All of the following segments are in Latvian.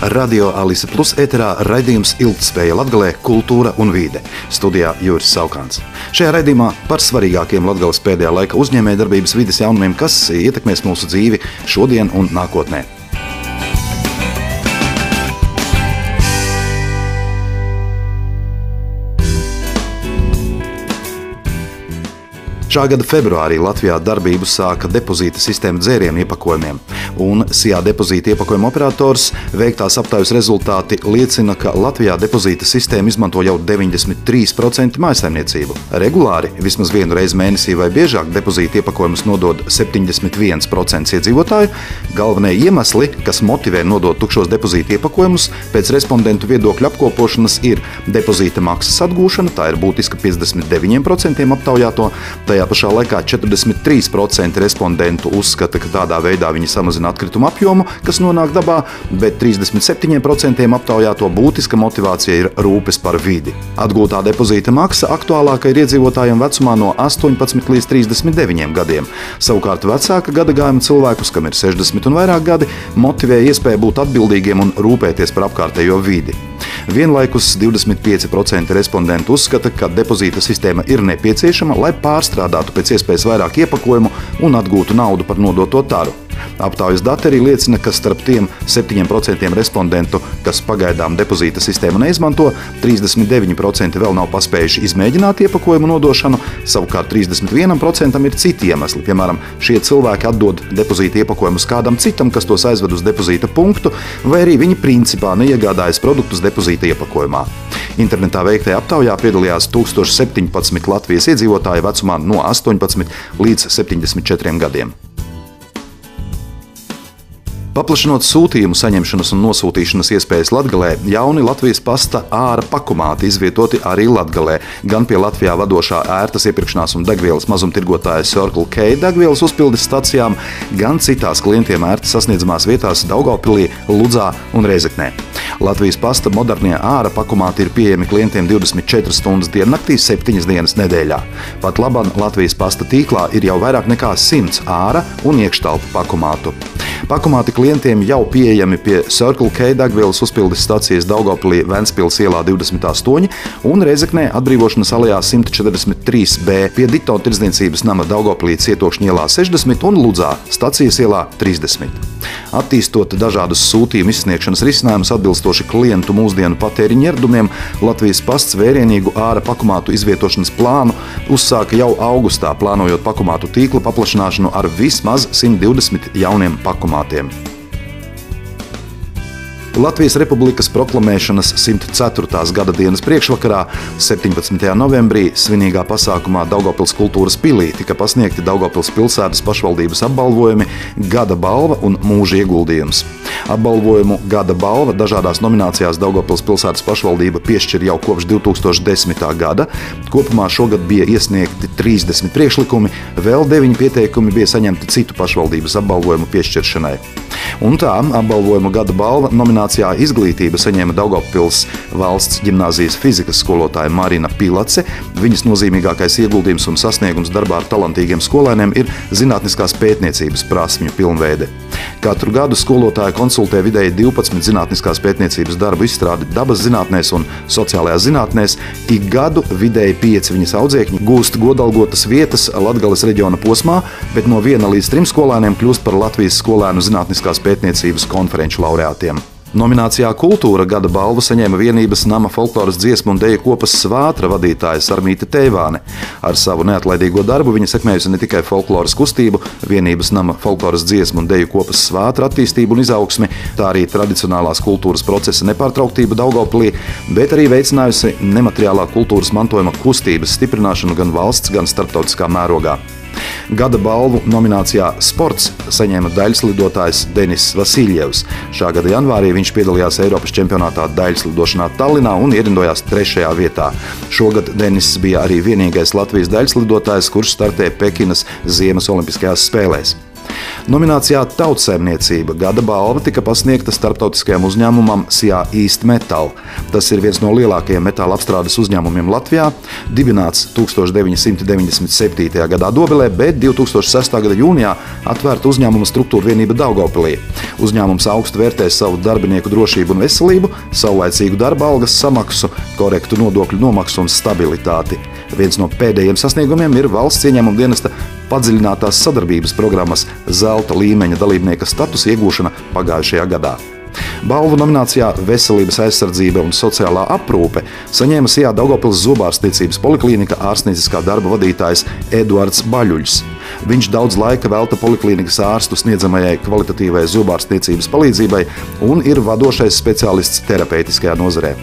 Radio Alise Plus ēterā raidījums Ilgtspēja Latgalē - kultūra un vīde. Studijā Juris Saukāns. Šajā raidījumā par svarīgākiem Latgales pēdējā laika uzņēmējdarbības vides jaunumiem, kas ietekmēs mūsu dzīvi šodien un nākotnē. Šā gada februārī Latvijā darbību sāka depozīta sistēma dzērienu iepakojumiem, un SIA depozīta iepakojuma operators veiktās aptaujas rezultāti liecina, ka Latvijā depozīta sistēmu izmanto jau 93% mājsaimniecību. Regulāri, vismaz vienu reizi mēnesī vai biežāk, depozīta iepakojumus nodod 71% iedzīvotāju. Galvenie iemesli, kas motivē nodot tukšos depozīta iepakojumus, pēc respondentu viedokļu apkopošanas ir depozīta maksas atgūšana, tā ir būtiska 59% aptaujāto. Tajā Tajā pašā laikā 43% respondentu uzskata, ka tādā veidā viņi samazina atkritumu apjomu, kas nonāk dabā, bet 37% aptaujāto būtiska motivācija ir rūpes par vidi. Atgūtā depozīta maksa aktuālāka ir iedzīvotājiem vecumā no 18 līdz 39 gadiem. Savukārt vecāka gadagājuma cilvēkus, kam ir 60 un vairāk gadi, motivē iespēja būt atbildīgiem un rūpēties par apkārtējo vidi. Vienlaikus 25% respondentu uzskata, ka depozīta sistēma ir nepieciešama, lai pārstrādātu pēc iespējas vairāk iepakojumu un atgūtu naudu par nodoto taru. Aptaujas dati arī liecina, ka starp tiem 7% respondentu, kas pagaidām depozīta sistēmu neizmanto, 39% vēl nav paspējuši izmēģināt iepakojumu nodošanu, savukārt 31% ir citi iemesli. Piemēram, šie cilvēki atdod depozīta iepakojumus kādam citam, kas tos aizved uz depozīta punktu, vai arī viņi principā neiegādājas produktus depozīta iepakojumā. Internetā veiktajā aptaujā piedalījās 1017 Latvijas iedzīvotāji vecumā no 18 līdz 74 gadiem. Paplašinot sūtījumu saņemšanas un nosūtīšanas iespējas Latvijā, jauni Latvijas pasta ārā pakumāti izvietoti arī Latvijā. Gan pie Latvijā vadošā ērtas iepirkšanās un degvielas mazumtirgotāja Circle K degvielas uzpildes stacijām, gan citās klientiem ērti sasniedzamās vietās Daugopilī, Ludzā un Reizeknē. Latvijas pasta modernie ārā pakumāti ir pieejami klientiem 24 stundas diennaktī, 7 dienas nedēļā. Pat labam Latvijas pasta tīklā ir jau vairāk nekā 100 ārā un iekštelpu pakumātu. Pakumāti klientiem jau pieejami pie Circle K degvielas uzpildes stācijas Daugopilī Ventspils ielā 28 un Reizeknē atbrīvošanas alejā 143B pie Dito tirdzniecības nama Daugopilī cietokšņa ielā 60 un Ludzā stācijas ielā 30. Attīstot dažādus sūtījumu izsniegšanas risinājumus atbilstoši klientu mūsdienu patēriņa ieradumiem, Latvijas pasts vērienīgu ārā pakumātu izvietošanas plānu uzsāka jau augustā, plānojot pakumātu tīkla paplašināšanu ar vismaz 120 jauniem կմատեմ։ Latvijas Republikas proklamēšanas 104. gada dienas priekšvakarā, 17. novembrī, svinīgā pasākumā Daugopils kultūras pilī tika pasniegti Daugopils pilsētas pašvaldības apbalvojumi Gada balva un mūža ieguldījums. Apbalvojumu Gada balva dažādās nominācijās Daugopils pilsētas pašvaldība piešķir jau kopš 2010. gada. Kopumā šogad bija iesniegti 30 priekšlikumi, vēl 9 pieteikumi bija saņemti citu pašvaldības apbalvojumu piešķiršanai. Un tā apbalvojuma Gada balva nominācijā izglītība saņēma Daugopils valsts ģimnāzijas fizikas skolotāja Marina Pilace. Viņas nozīmīgākais ieguldījums un sasniegums darbā ar talantīgiem skolēniem ir zinātniskās pētniecības prasmju pilnveide. Katru gadu skolotāja konsultē vidēji 12 zinātniskās pētniecības darbu izstrādi dabas zinātnēs un sociālajās zinātnēs. Ik gadu vidēji pieci viņas audzēkņi gūst godalgotas vietas Latgales reģiona posmā, bet no viena līdz trim skolēniem kļūst par Latvijas skolēnu zinātniskās pētniecības konferenču laureātiem. Nominācijā Kultūra gada balvu saņēma vienības nama folkloras dziesmu un dēļu kopas svātra vadītāja Sarmīta Teivāne. Ar savu neatlaidīgo darbu viņa sekmējusi ne tikai folkloras kustību, vienības nama folkloras dziesmu un dēļu kopas svātra attīstību un izaugsmi, tā arī tradicionālās kultūras procesa nepārtrauktību Daugopilī, bet arī veicinājusi nemateriālā kultūras mantojuma kustības stiprināšanu gan valsts, gan starptautiskā mērogā. Gada balvu nominācijā Sports saņēma daļslidotājs Denis Vasiljevs. Šā gada janvārī viņš piedalījās Eiropas čempionātā daļslidošanā Tallinā un ierindojās trešajā vietā. Šogad Denis bija arī vienīgais Latvijas daļslidotājs, kurš startē Pekinas Ziemas Olimpiskajās spēlēs. Nominācijā Tautsēmniecība gada balva tika pasniegta starptautiskajam uzņēmumam Sijā East Metal. Tas ir viens no lielākajiem metāla apstrādes uzņēmumiem Latvijā. Dibināts 1997. gadā Dobelē, bet 2006. gada jūnijā atvērta uzņēmuma struktūra vienība Daugopilī. Uzņēmums augstu vērtē savu darbinieku drošību un veselību, saulaicīgu darba algas samaksu, korektu nodokļu nomaksu un stabilitāti. Viens no pēdējiem sasniegumiem ir valsts ieņēmuma dienesta padziļinātās sadarbības programmas zelta līmeņa dalībnieka statusa iegūšana pagājušajā gadā. Balvu nominācijā Veselības aizsardzība un sociālā aprūpe saņēma Sijā Daugopils zobārstniecības poliklīnika ārstnieciskā darba vadītājs Eduards Baļuļs. Viņš daudz laika velta poliklīnikas ārstu sniedzamajai kvalitatīvai zobārstniecības palīdzībai un ir vadošais speciālists terapeitiskajā nozarē.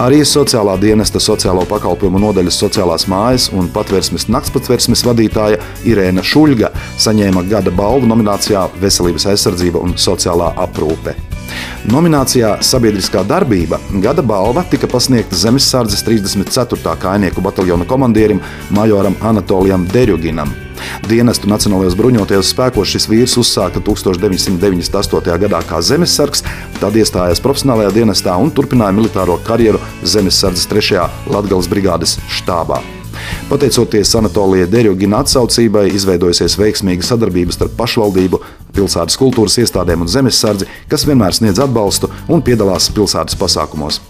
Arī sociālā dienesta sociālo pakalpojumu nodaļas sociālās mājas un patvērsmes naktspatvērsmes vadītāja Irēna Šuļga saņēma gada balvu nominācijā Veselības aizsardzība un sociālā aprūpe. Nominācijā Sabiedriskā darbība gada balva tika pasniegta Zemesardzes 34. kainieku bataljona komandierim Majoram Anatolijam Derjuginam. Dienestu Nacionālajos bruņotajos spēkos šis vīrs uzsāka 1998. gadā kā zemesargs, tad iestājās profesionālajā dienestā un turpināja militāro karjeru Zemesardzes 3. Latgales brigādes štābā. Pateicoties Anatolijai Derjogina atsaucībai, izveidojusies veiksmīga sadarbība starp pašvaldību, pilsētas kultūras iestādēm un zemesardzi, kas vienmēr sniedz atbalstu un piedalās pilsētas pasākumos.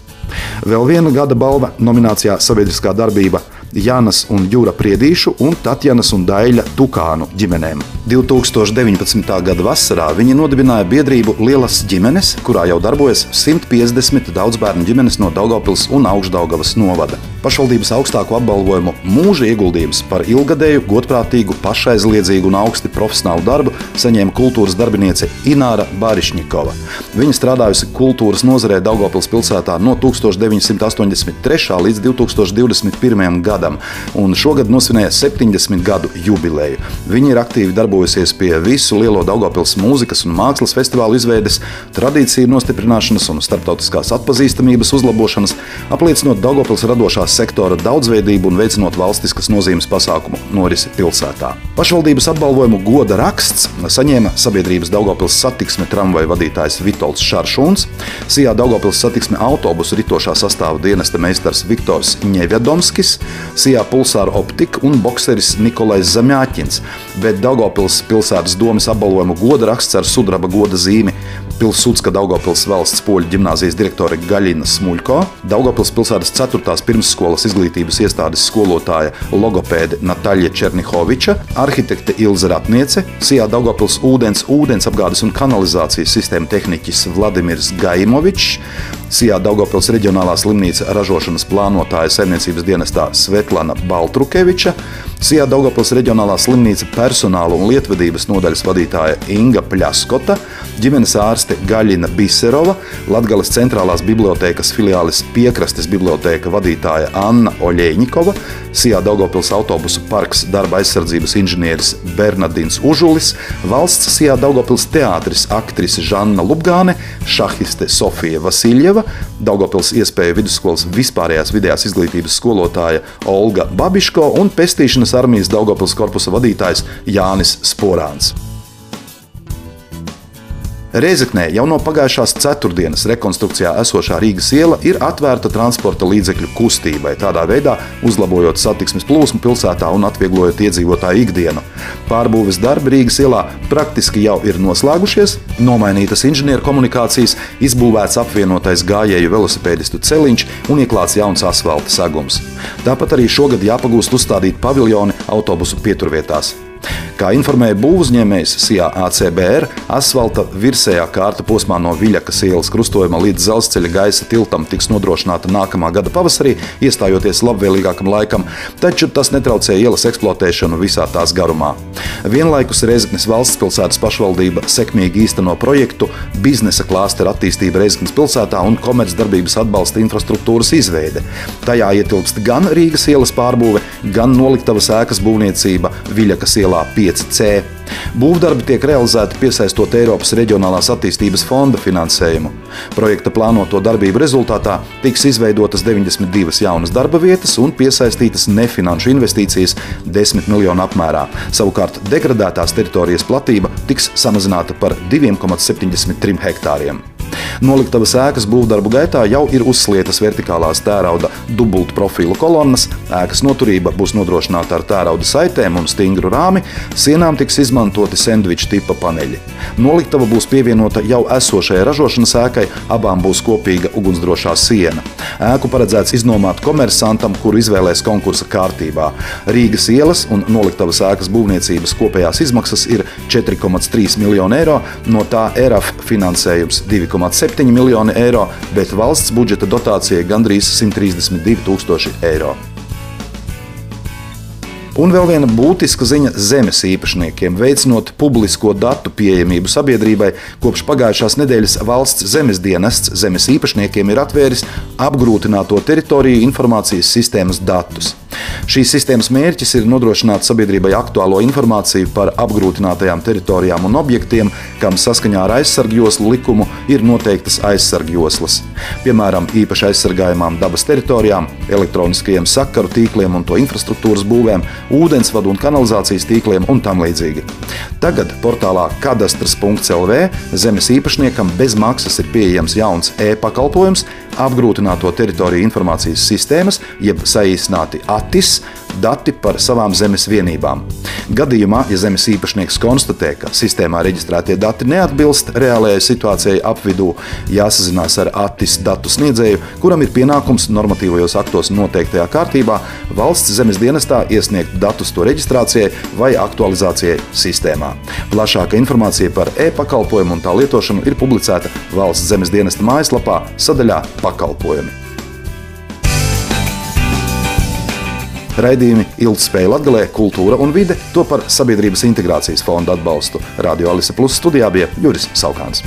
Vēl viena gada balva nominācijā Sabiedriskā darbība Jānas un Jūra Priedīšu un Tatjanas un Daļa Tukānu ģimenēm. 2019. gada vasarā viņi nodibināja biedrību Lielas ģimenes, kurā jau darbojas 150 daudzbērnu ģimenes no Daugopils un Augstdaugavas novada. Pašvaldības augstāko apbalvojumu mūža ieguldījums par ilgadēju, godprātīgu, pašaizliedzīgu un augsti profesionālu darbu saņēma kultūras darbiniece Ināra Barišņikova. Viņa strādājusi kultūras nozarē Daugopils pilsētā no 1983. līdz 2021. gadam, un šogad nosvinēja 70 gadu jubileju. Viņa ir aktīvi darbojusies pie visu lielo Daugopils mūzikas un mākslas festivālu izveides, tradīciju nostiprināšanas un starptautiskās atpazīstamības uzlabošanas, apliecinot Daugopils radošās sektora daudzveidību un veicinot valstiskas nozīmes pasākumu norisi pilsētā. Pašvaldības apbalvojumu goda raksts saņēma sabiedrības Daugopils satiksme tramvaju vadītājs Vitolds Šaršuns, Sijā Daugopils satiksme autobusu ritošā sastāva dienesta meistars Viktors Ņevjadomskis, Sijā pulsāra optika un bokseris Nikolais Zamjāķins, bet Daugopils pilsētas domas apbalvojumu goda raksts ar sudraba goda zīmi Pilsūtska Daugopils valsts poļu ģimnāzijas direktore Gaļina Smuļko, Daugopils pilsētas 4. pirmsskolas izglītības iestādes skolotāja logopēde Nataļa Černihoviča, arhitekte Ilza Ratniece, Sijā Daugopils ūdens, ūdens apgādes un kanalizācijas sistēma tehniķis Vladimirs Gaimovičs, Sijā Daugopils reģionālā slimnīca ražošanas plānotāja saimniecības dienestā Svetlana Baltrukeviča, Sijā Daugopils reģionālā slimnīca personāla un lietvedības nodaļas vadītāja Inga Pļaskota, ģimenes ārste Gaļina Biserova, Latgales centrālās bibliotēkas filiālis Piekrastes bibliotēka vadītāja Anna Oļēņikova, Sijā Daugopils autobusu parks darba aizsardzības inženieris Bernardins Užulis, valsts Sijā Daugopils teātris aktrise Žanna Lubgāne, šahiste Sofija Vasiljeva, Daugopils iespēja vidusskolas vispārējās vidējās izglītības skolotāja Olga Babiško un pestīšanas armijas Daugopils korpusa vadītājs Jānis Sporāns. Reizeknē jau no pagājušās ceturtdienas rekonstrukcijā esošā Rīgas iela ir atvērta transporta līdzekļu kustībai, tādā veidā uzlabojot satiksmes plūsmu pilsētā un atvieglojot iedzīvotāju ikdienu. Pārbūves darbi Rīgas ielā praktiski jau ir noslēgušies, nomainītas inženieru komunikācijas, izbūvēts apvienotais gājēju velosipēdistu celiņš un ieklāts jauns asfalta segums. Tāpat arī šogad jāpagūst uzstādīt paviljoni autobusu pieturvietās. Kā informēja būvniecības SIA ACBR, asfalta virsējā kārta posmā no Viļakas ielas krustojuma līdz dzelzceļa gaisa tiltam tiks nodrošināta nākamā gada pavasarī, iestājoties labvēlīgākam laikam, taču tas netraucē ielas eksploatēšanu visā tās garumā. Vienlaikus Reizeknas valsts pilsētas pašvaldība sekmīgi īsteno projektu biznesa klāstera attīstība Reizeknas pilsētā un komercdarbības atbalsta infrastruktūras izveide. Tajā ietilpst gan Rīgas ielas pārbūve, gan noliktavas ēkas būvniecība Viļakas ielā 5 5C. Būvdarbi tiek realizēti piesaistot Eiropas Reģionālās attīstības fonda finansējumu. Projekta plānoto darbību rezultātā tiks izveidotas 92 jaunas darba vietas un piesaistītas nefinanšu investīcijas 10 miljonu apmērā. Savukārt degradētās teritorijas platība tiks samazināta par 2,73 hektāriem. Noliktavas ēkas būvdarbu gaitā jau ir uzslietas vertikālās tērauda dubultu profilu kolonnas, ēkas noturība būs nodrošināta ar tērauda saitēm un stingru rāmi, sienām tiks izmantoti sandviča tipa paneļi. Noliktava būs pievienota jau esošajai ražošanas ēkai, abām būs kopīga ugunsdrošā siena. Ēku paredzēts iznomāt komersantam, kuru izvēlēs konkursa kārtībā. Rīgas ielas un noliktavas ēkas būvniecības kopējās izmaksas ir 4,3 miljoni eiro, no tā ERAF finansējums 2,7 7 miljoni eiro, bet valsts budžeta dotācija gandrīz 132 tūkstoši eiro. Un vēl viena būtiska ziņa zemes īpašniekiem. Veicinot publisko datu pieejamību sabiedrībai, kopš pagājušās nedēļas valsts zemes dienests zemes īpašniekiem ir atvēris apgrūtināto teritoriju informācijas sistēmas datus. Šīs sistēmas mērķis ir nodrošināt sabiedrībai aktuālo informāciju par apgrūtinātajām teritorijām un objektiem, kam saskaņā ar aizsargjoslu likumu ir noteiktas aizsargjoslas. Piemēram, īpaši aizsargājamām dabas teritorijām, elektroniskajiem sakaru tīkliem un to infrastruktūras būvēm, ūdensvadu un kanalizācijas tīkliem un tam līdzīgi. Tagad portālā kadastrs.lv zemes īpašniekam bez maksas ir pieejams jauns e-pakalpojums apgrūtināto teritoriju informācijas sistēmas, jeb saīsināti ATIS, dati par savām zemes vienībām. Gadījumā, ja zemes īpašnieks konstatē, ka sistēmā reģistrētie dati neatbilst reālajai situācijai apvidū, jāsazinās ar ATIS datu sniedzēju, kuram ir pienākums normatīvajos aktos noteiktajā kārtībā valsts zemes dienestā iesniegt datus to reģistrācijai vai aktualizācijai sistēmā. Plašāka informācija par e-pakalpojumu un tā lietošanu ir publicēta valsts zemes dienesta mājaslapā sadaļā pakalpojumi. Raidījumi Ilgspēja Latvijā, Kultūra un vide to par Sabiedrības integrācijas fonda atbalstu. Radio Alise Plus studijā bija Juris Saukāns.